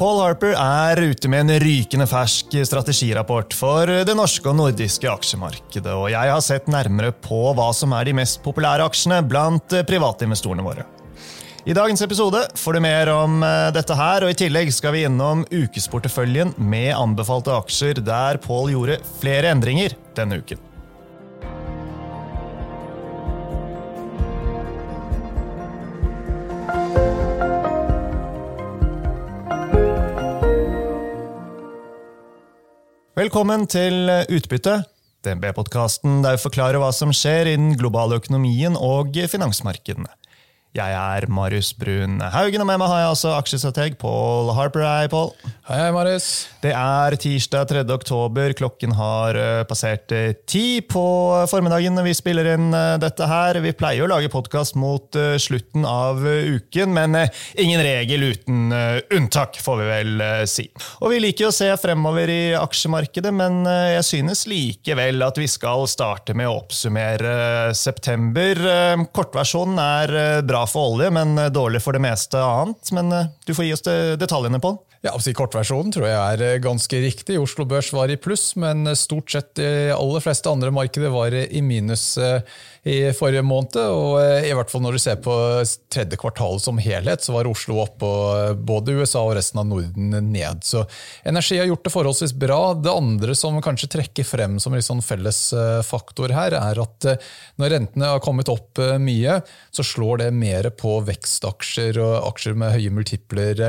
Paul Harper er ute med en rykende fersk strategirapport for det norske og nordiske aksjemarkedet, og jeg har sett nærmere på hva som er de mest populære aksjene blant privatinvestorene våre. I dagens episode får du mer om eh, dette her, og i tillegg skal vi innom ukesporteføljen med anbefalte aksjer, der Paul gjorde flere endringer denne uken. Velkommen til Utbytte, DNB-podkasten der vi forklarer hva som skjer i den globale økonomien og finansmarkedene. Jeg er Marius Brun Haugen, og med meg har jeg altså aksjestrateg Paul Harper. Hei, Paul. Hei, Marius. Det er tirsdag 3. oktober. Klokken har uh, passert uh, ti på formiddagen når vi spiller inn uh, dette her. Vi pleier å lage podkast mot slutten av uken, men ingen regel uten unntak, får vi vel si. Og vi liker å se fremover i aksjemarkedet, men jeg synes likevel at vi skal starte med å oppsummere september. Kortversjonen er bra for olje, men eh, dårlig for det meste annet. Men eh, du får gi oss detaljene på den. Ja, altså kortversjonen tror jeg er eh, ganske riktig. Oslo Børs var i pluss, men stort sett de aller fleste andre markeder var i minus i forrige måned. og eh, i hvert fall Når du ser på tredje kvartal som helhet, så var Oslo opp og både USA og resten av Norden ned. Så energi har gjort det forholdsvis bra. Det andre som kanskje trekker frem som en sånn felles eh, faktor her, er at eh, når rentene har kommet opp mye, så slår det mer på vekstaksjer og aksjer med høye multipler.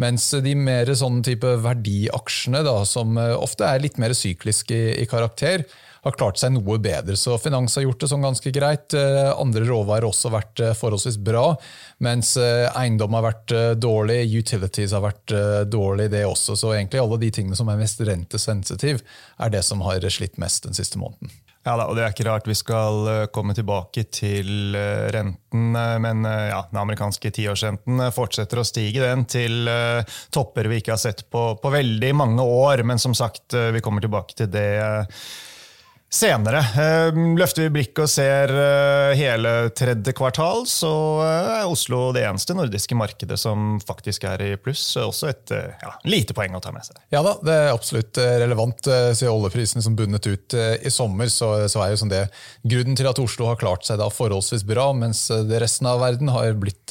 Mens de mer sånn type verdiaksjene, da, som ofte er litt mer sykliske i, i karakter, har klart seg noe bedre. Så finans har gjort det sånn ganske greit. Eh, andre råvarer har også vært eh, forholdsvis bra, mens eh, eiendom har vært dårlig, utilities har vært dårlig, det også. Så egentlig alle de tingene som er mest rentesensitiv, er det som har slitt mest den siste måneden. Ja, da, og Det er ikke rart vi skal komme tilbake til renten, men ja, den amerikanske tiårsrenten fortsetter å stige den til topper vi ikke har sett på, på veldig mange år. Men som sagt, vi kommer tilbake til det Senere eh, løfter vi blikket og ser eh, hele tredje kvartal, så eh, er Oslo det eneste nordiske markedet som faktisk er i pluss. Også et ja, lite poeng å ta med seg. Ja da, det er absolutt relevant. Siden oljeprisene som bundet ut i sommer, så, så er jo sånn det grunnen til at Oslo har klart seg da forholdsvis bra, mens det resten av verden har blitt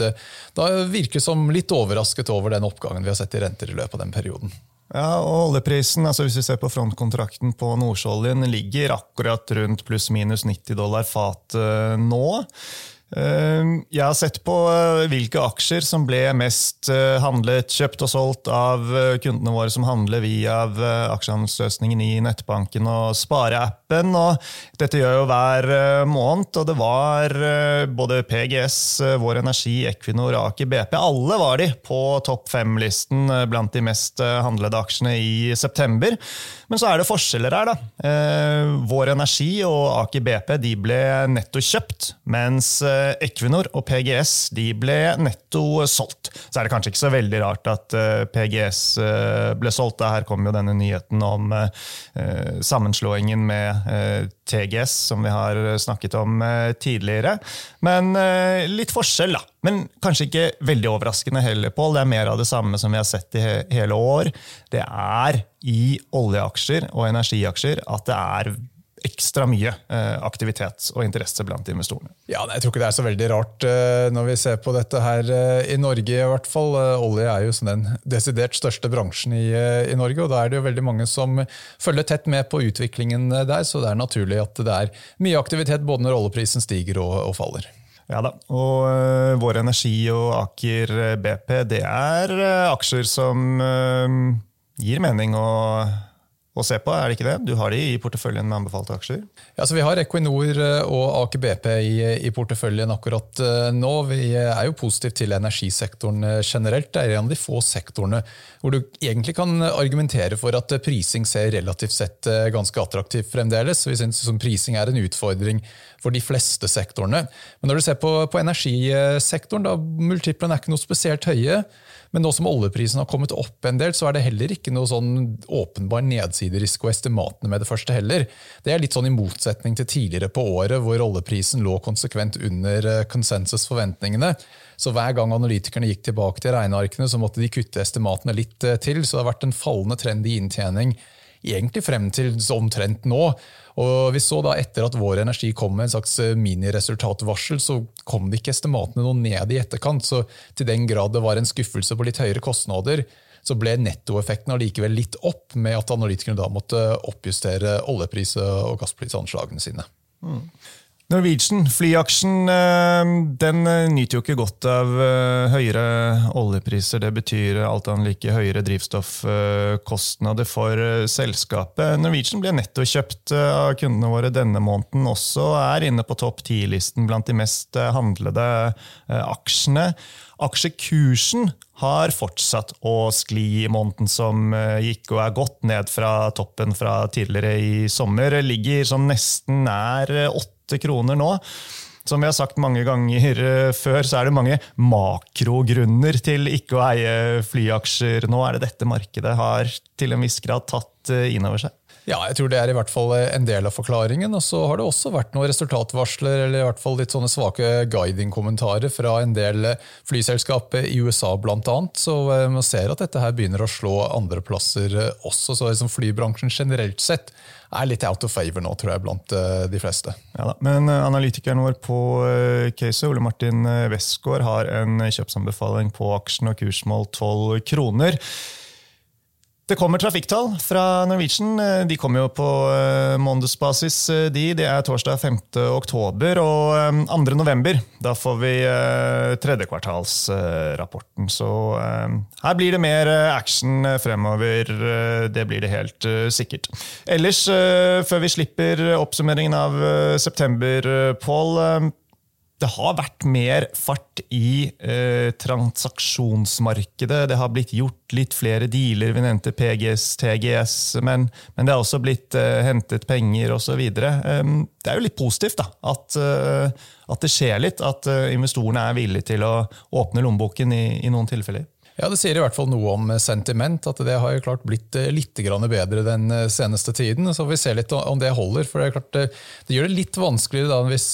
da virker som litt overrasket over den oppgangen vi har sett i renter i løpet av den perioden. Ja, og Oljeprisen altså hvis vi ser på frontkontrakten på Nordsjøoljen, ligger akkurat rundt pluss-minus 90 dollar fatet nå. Ehm, jeg har sett på eh, hvilke aksjer som ble mest eh, handlet, kjøpt og solgt av eh, kundene våre som handler via aksjehandelsløsningen i nettbanken og spareappen. Og dette gjør jo hver måned, og det var både PGS, Vår Energi, Equinor, Aker BP. Alle var de på topp fem-listen blant de mest handlede aksjene i september. Men så er det forskjeller her, da. Vår Energi og Aker BP de ble netto kjøpt, mens Equinor og PGS de ble netto solgt. Så er det kanskje ikke så veldig rart at eh, PGS eh, ble solgt. Her kom jo denne nyheten om eh, sammenslåingen med TGS, som vi har snakket om tidligere. Men litt forskjell, da. Men kanskje ikke veldig overraskende heller, Pål. Det er mer av det samme som vi har sett i hele år. Det er i oljeaksjer og energiaksjer at det er ekstra mye eh, aktivitet og interesse blant investorene. Ja, Jeg tror ikke det er så veldig rart eh, når vi ser på dette her eh, i Norge. i hvert fall. Olje er jo den desidert største bransjen i, i, Norge, og da er det jo veldig mange som følger tett med på utviklingen der, så det er naturlig at det er mye aktivitet både når oljeprisen stiger og, og faller. Ja da, og uh, Vår Energi og Aker BP det er uh, aksjer som uh, gir mening å å se på, er det ikke det? Du har de i porteføljen med anbefalte aksjer? Ja, så Vi har Equinor eh, og Aker BP i, i, porteføljen akkurat eh, nå. Vi er jo positive til energisektoren eh, generelt. Det er en av de få sektorene hvor du egentlig kan argumentere for at prising ser relativt sett ganske attraktivt fremdeles. Vi syns prising er en utfordring for de fleste sektorene. Men når du ser på, på energisektoren, da multiplene er ikke noe spesielt høye. Men nå som oljeprisen har kommet opp en del, så er det heller ikke noe sånn åpenbar nedsiderisiko estimatene med det første heller. Det er litt sånn i motsetning til tidligere på året, hvor oljeprisen lå konsekvent under konsensusforventningene. Så hver gang analytikerne gikk tilbake til regnearkene, så måtte de kutte estimatene litt til. Så det har vært en fallende trend i inntjening egentlig frem til omtrent nå. Og vi så da Etter at Vår Energi kom med en slags eh, miniresultatvarsel, så kom det ikke estimatene noe ned i etterkant. Så til den grad det var en skuffelse på litt høyere kostnader, så ble nettoeffekten allikevel litt opp, med at analytikerne da måtte oppjustere oljepris- og gassprisanslagene sine. Mm. Norwegian, flyaksjen, eh, den eh, nyter jo ikke godt av eh, høyere oljepriser. Det betyr alt annet like høyere drivstoffkostnader for selskapet. Norwegian ble nettokjøpt av kundene våre denne måneden også, og er inne på topp 10-listen blant de mest handlede aksjene. Aksjekursen har fortsatt å skli i måneden som gikk, og er gått ned fra toppen fra tidligere i sommer. Ligger som nesten nær 8 kroner nå. Som vi har sagt mange ganger eh, før, så er det mange makrogrunner til ikke å eie flyaksjer. Nå er det dette markedet har til en viss grad tatt eh, inn over seg. Ja, jeg tror det er i hvert fall en del av forklaringen. Og så har det også vært noen resultatvarsler, eller i hvert fall litt sånne svake guiding-kommentarer fra en del flyselskap i USA bl.a. Så eh, man ser at dette her begynner å slå andre plasser også. Så liksom flybransjen generelt sett er litt out of favor nå, tror jeg, blant eh, de fleste. Ja da, Men eh, analytikeren vår på caset, Ole Martin Westgård, har en kjøpsanbefaling på aksjen og kursmål 12 kroner. Det kommer trafikktall fra Norwegian. De kommer jo på uh, månedsbasis, eh, de. Det er torsdag 5. oktober. Og 2. Eh, november, da får vi tredjekvartalsrapporten. Så her blir det mer action fremover. Det blir det helt sikkert. Ellers, før vi slipper oppsummeringen av september, Pål det har vært mer fart i eh, transaksjonsmarkedet. Det har blitt gjort litt flere dealer. Vi nevnte PGS, TGS, men, men det har også blitt eh, hentet penger osv. Eh, det er jo litt positivt da, at, eh, at det skjer litt. At uh, investorene er villige til å åpne lommeboken i, i noen tilfeller. Ja, Det sier i hvert fall noe om sentiment, at det har jo klart blitt eh, litt bedre den eh, seneste tiden. Så vi ser litt om det holder. for Det, klart, eh, det gjør det litt vanskeligere da, hvis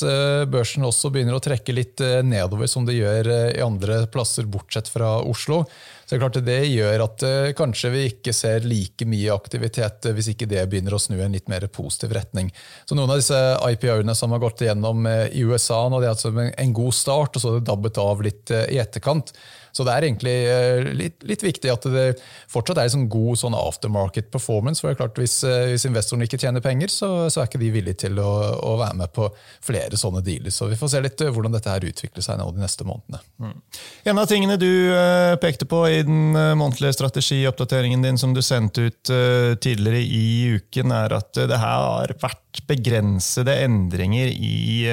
børsen også begynner å trekke litt nedover, som det gjør i andre plasser bortsett fra Oslo. Så Det klart det gjør at kanskje vi ikke ser like mye aktivitet hvis ikke det begynner å snu en litt mer positiv retning. Så Noen av disse IPO-ene som har gått igjennom i USA, nå, det er altså en god start, og så har det dabbet av litt i etterkant. Så det er egentlig eh, litt, litt viktig at det fortsatt er en god sånn aftermarket performance. for det er klart Hvis, eh, hvis investorene ikke tjener penger, så, så, er ikke de villige til å, å, være med på flere sånne dealer. Så vi får se litt eh, hvordan dette her utvikler seg nå de neste månedene. Mm. En av tingene du pekte på i den månedlige strategioppdateringen din som du sendte ut tidligere i uken, er at det her har vært begrensede endringer i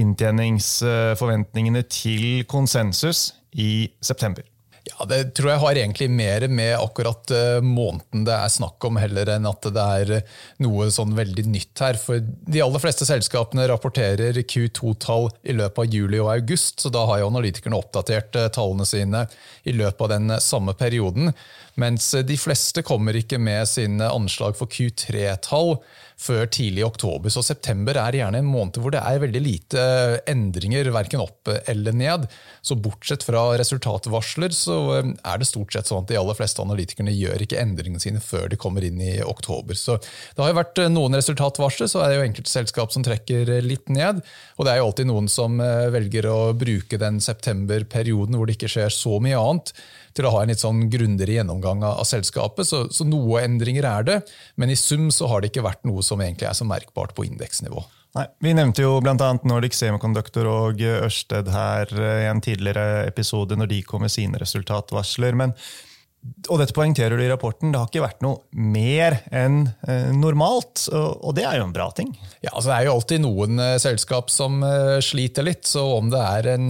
inntjeningsforventningene til konsensus i september. Ja, Det tror jeg har egentlig mer med akkurat uh, måneden det er snakk om, heller enn at det er uh, noe sånn veldig nytt her. For De aller fleste selskapene rapporterer Q2-tall i løpet av juli og august, så da har jo analytikerne oppdatert uh, tallene sine i løpet av den samme perioden. Mens de fleste kommer ikke med sine anslag for Q3-tall før tidlig i oktober. Så september er gjerne en måned hvor det er veldig lite endringer, verken opp eller ned. Så bortsett fra resultatvarsler, så eh, er det stort sett sånn at de aller fleste analytikerne gjør ikke endringene sine før de kommer inn i oktober. Så det har jo vært eh, noen resultatvarsler, så er det jo enkelte selskap som trekker eh, litt ned. Og det er jo alltid noen som velger å bruke den septemberperioden hvor det ikke skjer så mye annet til å ha en litt sånn grundigere gjennomgang av, selskapet. Så, så, noe endringer er det, men i sum så har det ikke vært noe som egentlig er så merkbart på indeksnivå. Nei, Vi nevnte jo bl.a. Nordic Semiconductor og Ørsted her i en tidligere episode når de kom med sine resultatvarsler. men og dette poengterer du i rapporten, det har ikke vært noe mer enn eh, normalt. Og, det er jo en bra ting. Ja, altså Det er jo alltid noen eh, selskap som eh, sliter litt. Så om det er en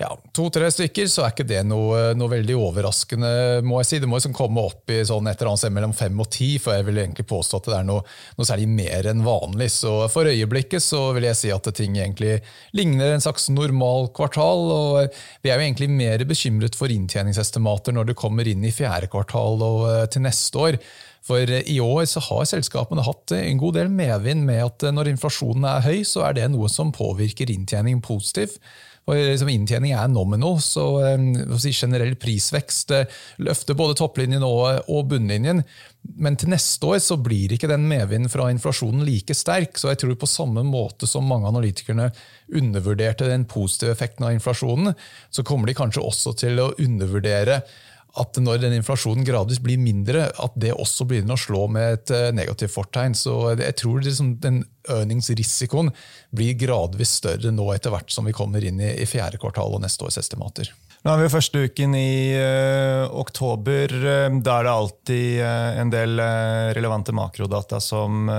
ja, to-tre stykker, så er ikke det noe, noe, veldig overraskende. må jeg si. Det må liksom komme opp i sånn et eller annet sted mellom fem og ti, for jeg vil egentlig påstå at det er noe, noe særlig mer enn vanlig. Så For øyeblikket så vil jeg si at ting egentlig ligner en slags normal kvartal. og Vi er jo egentlig mer bekymret for inntjeningsestimater når det kommer inn i fjerde kvartal og eh, til neste år. For i år så har selskapene hatt en god del medvind med at når inflasjonen er høy, så er det noe som påvirker inntjening positivt. Og liksom Inntjening er nomino, så si, generell prisvekst eh, løfter både topplinjen og, og bunnlinjen. Men til neste år så blir ikke den medvinden fra inflasjonen like sterk. Så jeg tror på samme måte som mange analytikerne undervurderte den positive effekten av inflasjonen, så kommer de kanskje også til å undervurdere at når den inflasjonen gradvis blir mindre, at det også begynner å slå med et eh, negativt fortegn. Så jeg tror liksom den earningsrisikoen blir gradvis større nå etter hvert som vi kommer inn i, i fjerde kvartal og neste års estimater. Nå er vi første uken i uh, oktober. Eh, da er det alltid uh, en del uh, relevante makrodata som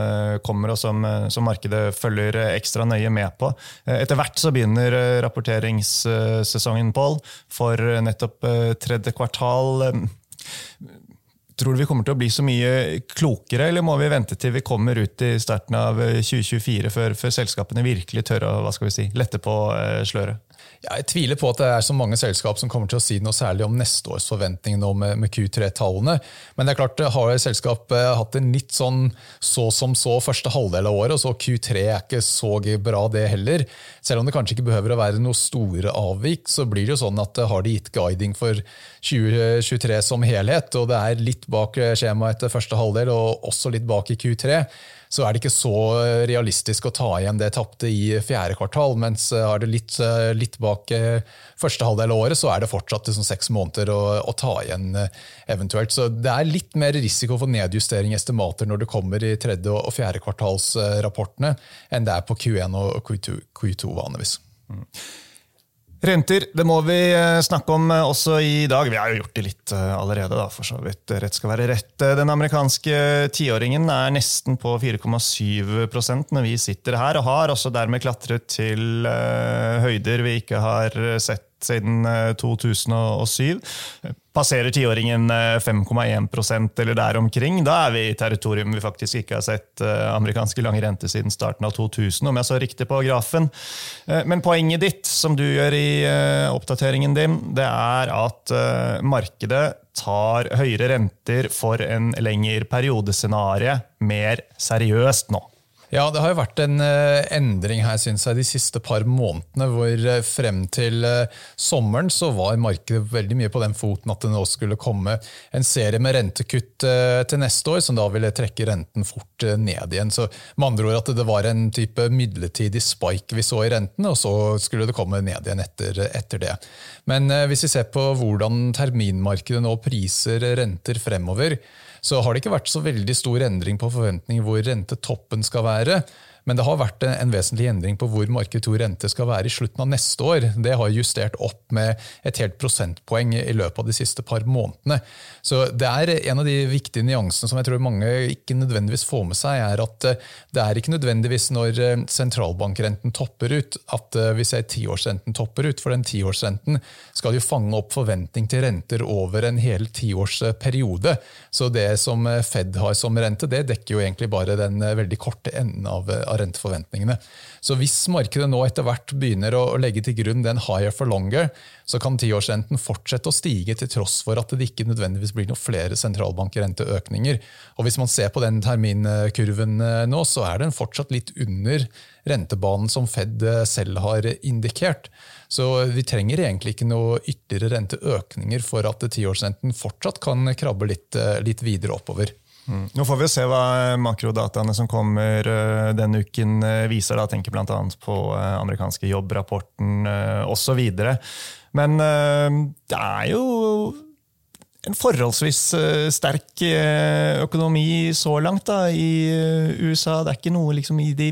kommer, og som, som, markedet følger ekstra nøye med på. etter hvert så begynner rapporteringssesongen, Pål, for nettopp tredje kvartal. Tror du vi kommer til å bli så mye klokere, eller må vi vente til vi kommer ut i starten av 2024 før, før selskapene virkelig tør å hva skal vi si, lette på sløret? Jeg tviler på at det er så mange selskap som kommer til å si noe særlig om neste års forventning nå med, med Q3-tallene. Men det er klart, har selskapet eh, hatt en litt sånn så som så første halvdel av året, og så Q3 er ikke så bra det heller. Selv om det kanskje ikke behøver å være noe store avvik, så blir det jo sånn at eh, har de gitt guiding for 2023 som helhet, og det er litt bak skjemaet etter første halvdel og også litt bak i Q3, så er det ikke så realistisk å ta igjen det tapte i fjerde kvartal. Mens har det litt, litt bak eh, første halvdel av året, så er det fortsatt liksom seks måneder å, å, ta igjen eh, eventuelt. Så det er litt mer risiko for nedjustering i estimater når det kommer i tredje og fjerde kvartalsrapportene, enn det er på Q1 og Q2, Q2 vanligvis. Mm. Renter det må vi eh, snakke om eh, også i dag. Vi har jo gjort det litt eh, allerede, da, for så vidt. Rett skal være rett. Den amerikanske tiåringen er nesten på 4,7% når vi sitter her, og har også dermed klatret til høyder vi ikke har sett siden 2007. Passerer tiåringen 5,1% eller der omkring, da er vi i territorium vi faktisk ikke har sett amerikanske lange rente siden starten av 2000, om jeg så riktig på grafen. Men poenget ditt, som du gjør i oppdateringen din, det er at markedet tar høyere renter for en lengre periodescenarie mer seriøst nå. Ja, det har jo vært en uh, endring her synes jeg, de siste par månedene. hvor uh, Frem til uh, sommeren så var markedet veldig mye på den foten at det nå skulle komme en serie med rentekutt til neste år, som da ville trekke renten fort ned igjen. Så med andre ord at det var en type midlertidig spike vi så i rentene, og så skulle det komme ned igjen etter, etter det. Men hvis vi ser på hvordan terminmarkedet nå priser renter fremover, så har det ikke vært så veldig stor endring på forventninger hvor rentetoppen skal være. Men det har vært en vesentlig endring på hvor marked 2 rente skal være i slutten av neste år. Det har justert opp med et helt prosentpoeng i løpet av de siste par månedene. Så det er en av de viktige nyansene som jeg tror mange ikke nødvendigvis får med seg, er at eh, det er ikke nødvendigvis når eh, sentralbankrenten topper ut, at eh, vi ser tiårsrenten topper ut. For den tiårsrenten skal jo fange opp forventning til renter over en hel tiårsperiode. Så det som Fed har som rente, det dekker jo egentlig bare den veldig korte enden av av renteforventningene. Så hvis markedet nå etter hvert begynner å legge til grunn den higher for longer, så kan tiårsrenten fortsette å stige til tross for at det ikke nødvendigvis blir noen flere sentralbankrenteøkninger. Og hvis man ser på den terminkurven eh, nå, så er den fortsatt litt under rentebanen som Fed eh, selv har indikert. Så vi trenger egentlig ikke noe ytterligere renteøkninger for at tiårsrenten fortsatt kan krabbe litt, eh, litt videre oppover. Mm. Nå får vi se hva makrodataene som kommer uh, denne uken uh, viser. Da. tenker bl.a. på uh, amerikanske jobbrapporten osv. Men det er jo en forholdsvis sterk økonomi så langt da, i USA. Det er ikke noe liksom, i de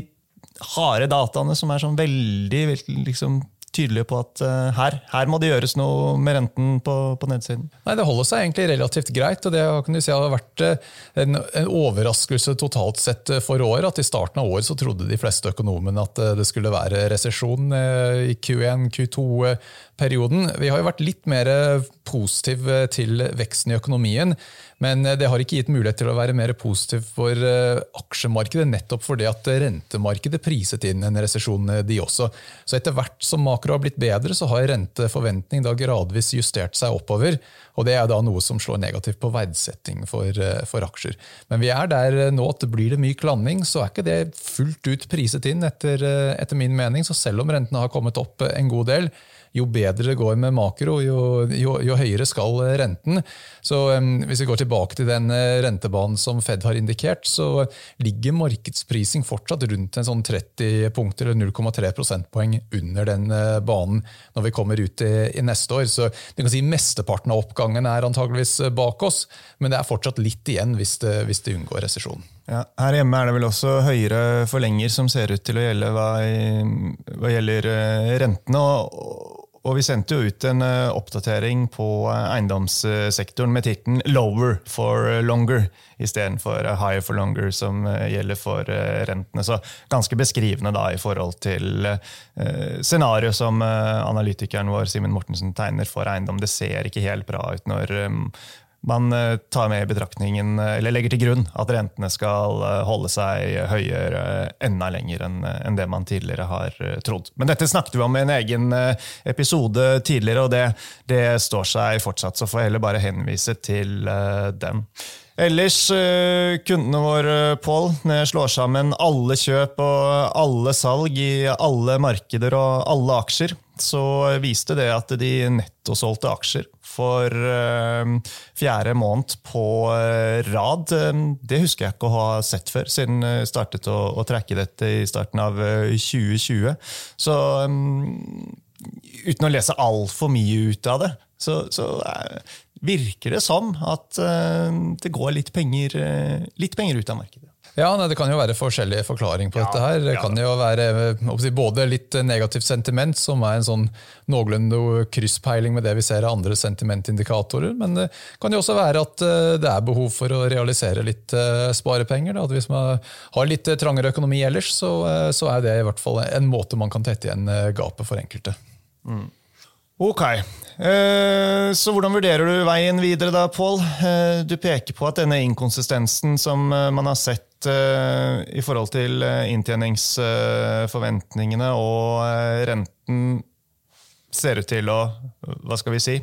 harde dataene som er sånn veldig liksom, tydelige på at uh, her, her, må det gjøres noe med renten på, på, nedsiden? Nei, Det holder seg egentlig relativt greit. og Det kan du si har vært en, en, overraskelse totalt sett for året. at I starten av året så trodde de fleste økonomene at det skulle være resesjon i Q1, Q2-perioden. Vi har jo vært litt mer positive til veksten i økonomien. Men det har ikke gitt mulighet til å være mer positiv for aksjemarkedet, nettopp fordi at rentemarkedet priset inn en resesjon, de også. Så etter hvert som makro har blitt bedre, så har renteforventning da gradvis justert seg oppover. Og det er da noe som slår negativt på verdsetting for, for aksjer. Men vi er der nå at det blir det myk landing, så er ikke det fullt ut priset inn, etter, etter min mening. Så selv om rentene har kommet opp en god del, jo bedre det går med makro, jo, jo, jo høyere skal renten. Så um, Hvis vi går tilbake til den eh, rentebanen som Fed har indikert, så ligger markedsprising fortsatt rundt en sånn 30 punkter, eller 0,3 prosentpoeng under den uh, banen når vi kommer ut i, i, neste år. Så du kan si Mesteparten av oppgangen er antageligvis eh, bak oss, men det er fortsatt litt igjen hvis det, hvis det unngår resesjon. Ja, her hjemme er det vel også høyere forlenger som ser ut til å gjelde hva, hva gjelder rentene. og og vi sendte jo ut en uh, oppdatering på uh, eiendomssektoren med tittelen 'Lower for longer' istedenfor 'Higher for longer', som gjelder for rentene. Så ganske beskrivende da i forhold til scenarioet som analytikeren vår Simen Mortensen tegner for eiendom. Det ser ikke helt bra ut når man eh, tar med i betraktningen, eh, eller legger til grunn at rentene skal eh, holde seg høyere enda lenger enn det man tidligere har trodd. Men dette snakket vi om i en egen episode tidligere, og det, det står seg fortsatt. Så får jeg heller bare henvise til den. Ellers, kundene våre, Pål, slår sammen alle kjøp og alle salg i alle markeder og alle aksjer, så viste det at de nettosolgte aksjer for uh, fjerde måned på uh, rad. Det husker jeg ikke å ha sett før, siden jeg startet å, å trekke dette i starten av uh, 2020. Så um, uten å lese altfor mye ut av det, så, så virker det som at det går litt penger, litt penger ut av markedet. Ja, Det kan jo være forskjellige forklaringer på ja, dette. her. Det ja. kan jo være både litt negativt sentiment, som er en sånn noenlunde krysspeiling med det vi ser av andre sentimentindikatorer. Men det kan jo også være at eh, det er behov for å realisere litt eh, sparepenger. Da. At hvis man har litt trangere økonomi ellers, så, eh, så, er det i hvert fall en måte man kan tette igjen gapet for enkelte. Mm. Ok, så hvordan vurderer du veien videre da, Pål? Du peker på at denne inkonsistensen som man har sett i forhold til inntjeningsforventningene og renten ser ut til å hva skal vi si,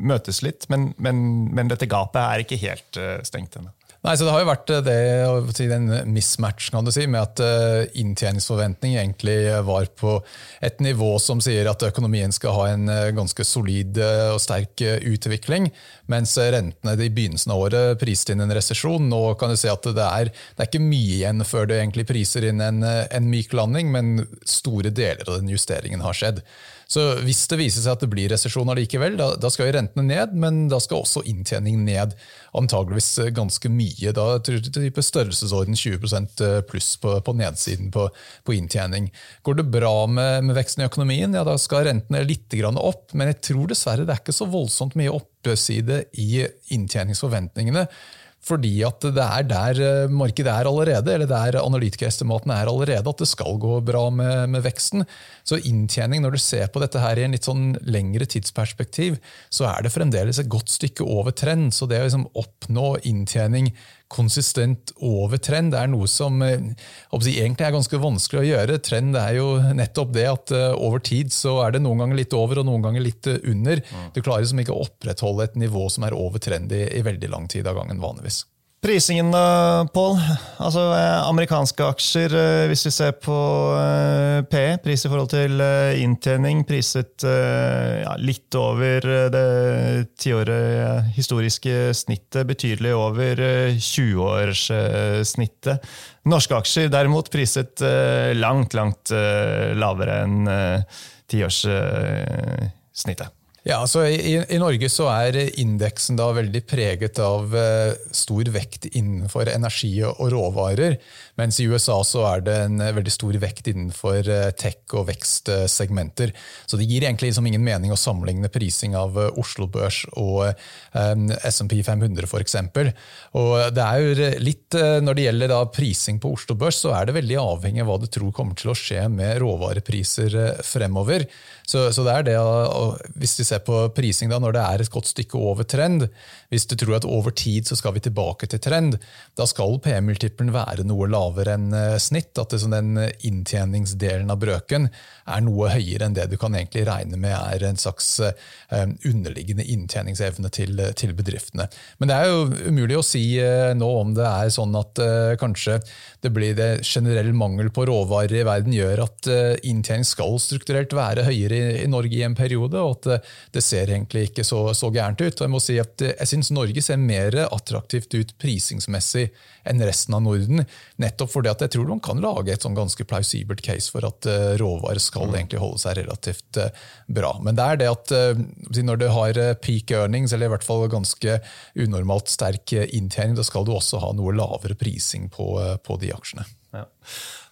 møtes litt, men, men, men dette gapet er ikke helt stengt ennå. Nei, så Det har jo vært eh, det, den mismatch kan du si, med at uh, inntjeningsforventning egentlig var på et nivå som sier at økonomien skal ha en ganske solid og sterk utvikling, mens rentene i begynnelsen av året priste inn en resesjon. Nå kan du si at det er, det er ikke mye igjen før det egentlig priser inn en, en myk landing, men store deler av den justeringen har skjedd. Så Hvis det viser seg at det blir resesjon allikevel, da, da, skal jo rentene ned, men da skal også inntjeningen ned. Antageligvis eh, ganske mye. Da type størrelsesorden 20 eh, pluss på, på nedsiden på, på, inntjening. Går det bra med, med, veksten i økonomien, ja da skal rentene litt opp, men jeg tror dessverre det er ikke så voldsomt mye oppside i inntjeningsforventningene. Fordi at det er der eh, markedet er allerede, eller der analytikerestimatene er allerede, at det skal gå bra med, med, veksten. Så inntjening, når du ser på dette her i en litt sånn lengre tidsperspektiv, så er det fremdeles et godt stykke over trend. Så det å liksom oppnå inntjening konsistent over trend. Det er noe som eh, egentlig er ganske vanskelig å gjøre. Trend er jo nettopp det at eh, over tid så er det noen ganger litt over og noen ganger litt eh, under. Mm. Du klarer liksom ikke å opprettholde et nivå som er over trend i, i veldig lang tid av gangen vanligvis. Prisingen Pål? Altså, amerikanske aksjer, eh, hvis vi ser på eh, P, pris i forhold til eh, inntjening, priset ja, litt over det tiåret historiske snittet, betydelig over 20-årssnittet. Norske aksjer derimot priset langt, langt lavere enn tiårssnittet. Ja, altså i, i, Norge så er indeksen da veldig preget av eh, stor vekt innenfor energi og råvarer, mens i USA så er det en uh, veldig stor vekt innenfor eh, tech- og vekstsegmenter. Så det gir egentlig liksom ingen mening å sammenligne prising av Oslo Børs og SMP 500 f.eks. Og det er jo litt, Når det gjelder da prising på Oslo Børs, så er det veldig avhengig av hva du tror kommer til å skje med råvarepriser fremover. Så, så det er det, Hvis vi ser på prising da, når det er et godt stykke over trend, hvis du tror at over tid så skal vi tilbake til trend, da skal PM-multiplen være noe lavere enn eh, snitt. At det, den inntjeningsdelen av brøken er noe høyere enn det du kan egentlig regne med er en slags eh, underliggende inntjeningsevne til, til bedriftene. Men det er jo umulig å si eh, nå om det er sånn at kanskje det blir det generell mangel på råvarer i verden gjør at inntjening skal strukturelt være høyere i, Norge i en periode, og at det, ser egentlig ikke så, så, gærent ut. Og Jeg må si at jeg syns Norge ser mer attraktivt ut prisingsmessig enn resten av Norden. Nettopp fordi at jeg tror man kan lage et sånn ganske plausibelt case for at uh, råvarer skal mm. egentlig holde seg relativt uh, bra. Men det er det at når du har peak earnings, eller i hvert fall ganske unormalt sterk inntjening, da skal du også ha noe lavere prising på, på de aksjene. Ja.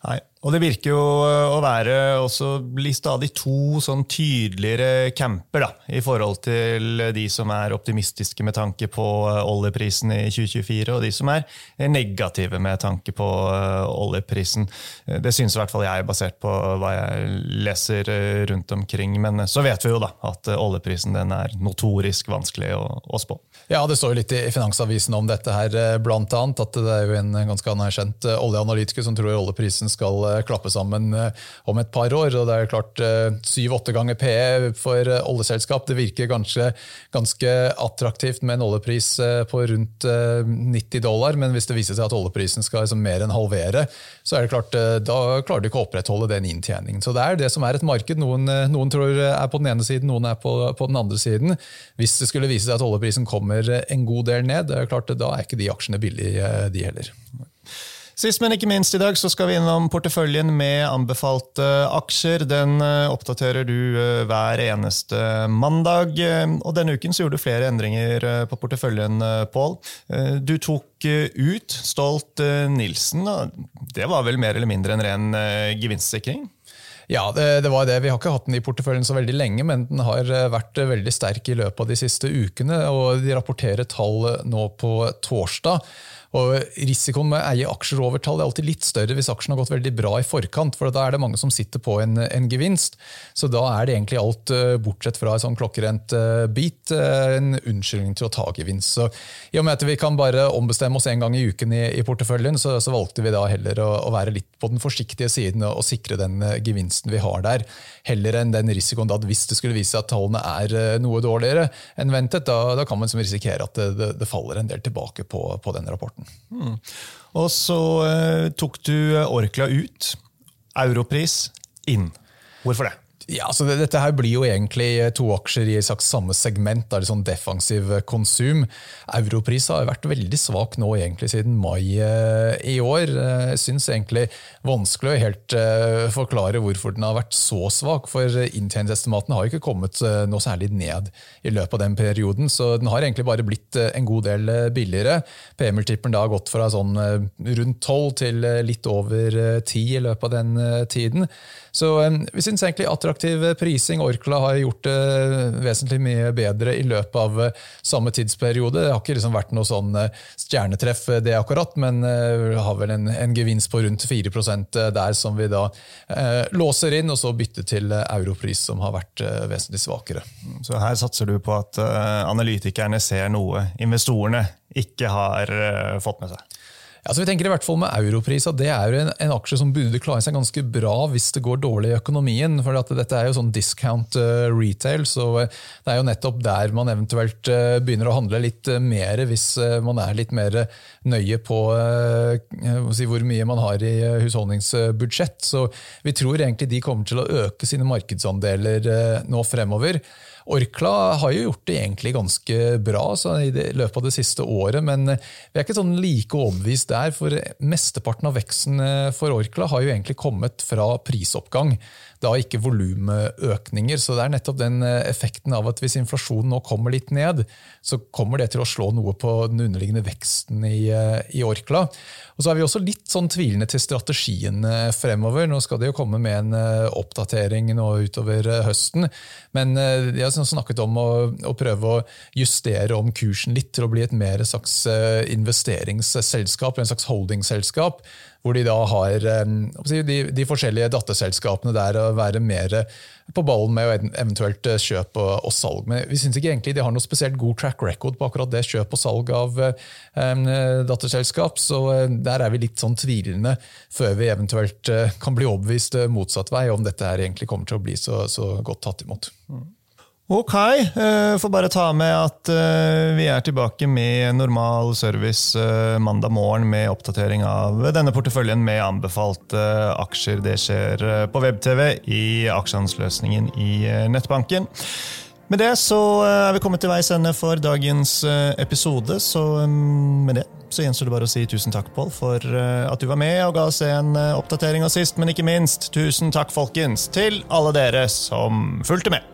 Nei, og Det virker jo å være også bli stadig to sånn tydeligere camper da, i forhold til de som er optimistiske med tanke på eh, oljeprisen i 2024, og de som er negative med tanke på eh, oljeprisen. Det syns i hvert fall jeg, basert på hva jeg leser eh, rundt omkring. Men så vet vi jo da at oljeprisen den er notorisk vanskelig å, å spå. Ja, Det står jo litt i Finansavisen om dette, her, blant annet, at det er jo en ganske anerkjent oljeanalytiker som tror oljeprisen skal eh, klappe sammen eh, om et par år. og det er klart eh, Syv-åtte ganger PE for oljeselskap det virker ganske, ganske, attraktivt med en oljepris på rundt 90 dollar, men hvis det viser seg at oljeprisen skal liksom mer enn halvere, så er det klart, da klarer du ikke å opprettholde den inntjeningen. Så Det er det som er et marked. Noen, noen tror er på den ene siden, noen er på, på, den andre siden. Hvis det skulle vise seg at oljeprisen kommer en god del ned, det er klart, da er ikke de aksjene billige, de heller. Sist, men ikke minst i dag, så skal vi innom porteføljen med anbefalte aksjer. Den eh, oppdaterer du eh, hver eneste mandag. Og denne uken så gjorde du flere endringer eh, på porteføljen, Pål. Du tok ut Stolt Nilsen. Det var vel mer eller mindre en ren gevinstsikring? Ja, det, det, var det. Vi har ikke hatt den i porteføljen så veldig lenge, men den har vært veldig sterk i løpet av de siste ukene. og De rapporterer tall nå på torsdag. Og Risikoen med å eie aksjer over tall er alltid litt større hvis aksjen har gått veldig bra i forkant, for da er det mange som sitter på en, en gevinst. Så da er det egentlig alt, eh, bortsett fra en sånn klokkerent eh, bit, eh, en unnskyldning til å ta gevinst. Så I og med at vi kan bare ombestemme oss en gang i uken i, i porteføljen, så, så, valgte vi da heller å, å, være litt på den forsiktige siden og, og sikre den gevinsten vi har der, heller enn den risikoen da hvis det skulle vise seg at tallene er noe dårligere enn ventet, da, da kan man som risikere at det, det, det, faller en del tilbake på, på den rapporten. Mm. Og så eh, tok du Orkla ut. Europris inn. Hvorfor det? Ja, så Dette her blir jo egentlig eh, to aksjer i slags samme segment, da, sånn defensiv eh, konsum. Europris har vært veldig svak nå egentlig siden mai eh, i år. Jeg syns egentlig vanskelig å helt forklare hvorfor den har vært så svak. For inntjeningsestimatene har ikke kommet noe særlig ned i løpet av den perioden. Så den har egentlig bare blitt en god del billigere. PM-multippelen har gått fra sånn rundt 12 til litt over 10 i løpet av den tiden. Så vi syns egentlig attraktiv prising. Orkla har gjort det vesentlig mye bedre i løpet av eh, samme tidsperiode. Det har ikke liksom vært noe sånn eh, stjernetreff eh, det akkurat, men har vel en, en, gevinst på rundt 4% der som vi da eh, låser inn, og så bytter til europris, som har vært eh, vesentlig svakere. Så her satser du på at eh, analytikerne ser noe investorene ikke har fått med seg? Ja, vi tenker i hvert fall med Europris at det er en, en, aksje som burde klare seg ganske bra hvis det går dårlig i økonomien. for Dette er jo sånn discount uh, retail, så uh, det er jo nettopp der man eventuelt uh, begynner å handle litt mer hvis man er litt mer nøye på si, hvor mye man har i husholdningsbudsjett. Så vi tror egentlig de kommer til å øke sine markedsandeler nå fremover. Orkla har jo gjort det egentlig ganske bra i løpet av det siste året, men vi er ikke sånn like overbevist der. For mesteparten av veksten for Orkla har jo egentlig kommet fra prisoppgang da ikke volumøkninger. Så det er nettopp den eh, effekten av at hvis inflasjonen nå kommer litt ned, så kommer det til å slå noe på den underliggende veksten i, eh, i Orkla. Og så er vi også litt sånn tvilende til strategien eh, fremover. Nå skal det jo komme med en oppdatering nå utover høsten. Men de har snakket om å, å prøve å justere om kursen litt til å bli et mer slags investeringsselskap, en slags holdingselskap hvor de da har de, de forskjellige datterselskapene der å være mer på ballen med eventuelt kjøp kjøp og, salg. Men vi syns ikke egentlig de har noe spesielt god track record på akkurat det kjøp og salg av um, datterselskap, så der er vi litt sånn tvilende før vi eventuelt kan bli overbevist motsatt vei om dette her egentlig kommer til å bli så, så godt tatt imot. Mm. Ok, uh, får bare ta med at uh, vi er tilbake med normal service uh, mandag morgen med oppdatering av denne porteføljen med anbefalte aksjer. Det skjer på web-TV i aksjehandelsløsningen i nettbanken. Med det så er vi kommet til veis ende for dagens episode. Så um, med det så gjenstår det bare å si tusen takk, Pål, for at du var med og ga oss en oppdatering. Og sist, men ikke minst, tusen takk, folkens, til alle dere som fulgte med.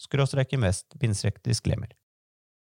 skråstrek invest, bindstrek disclaimer.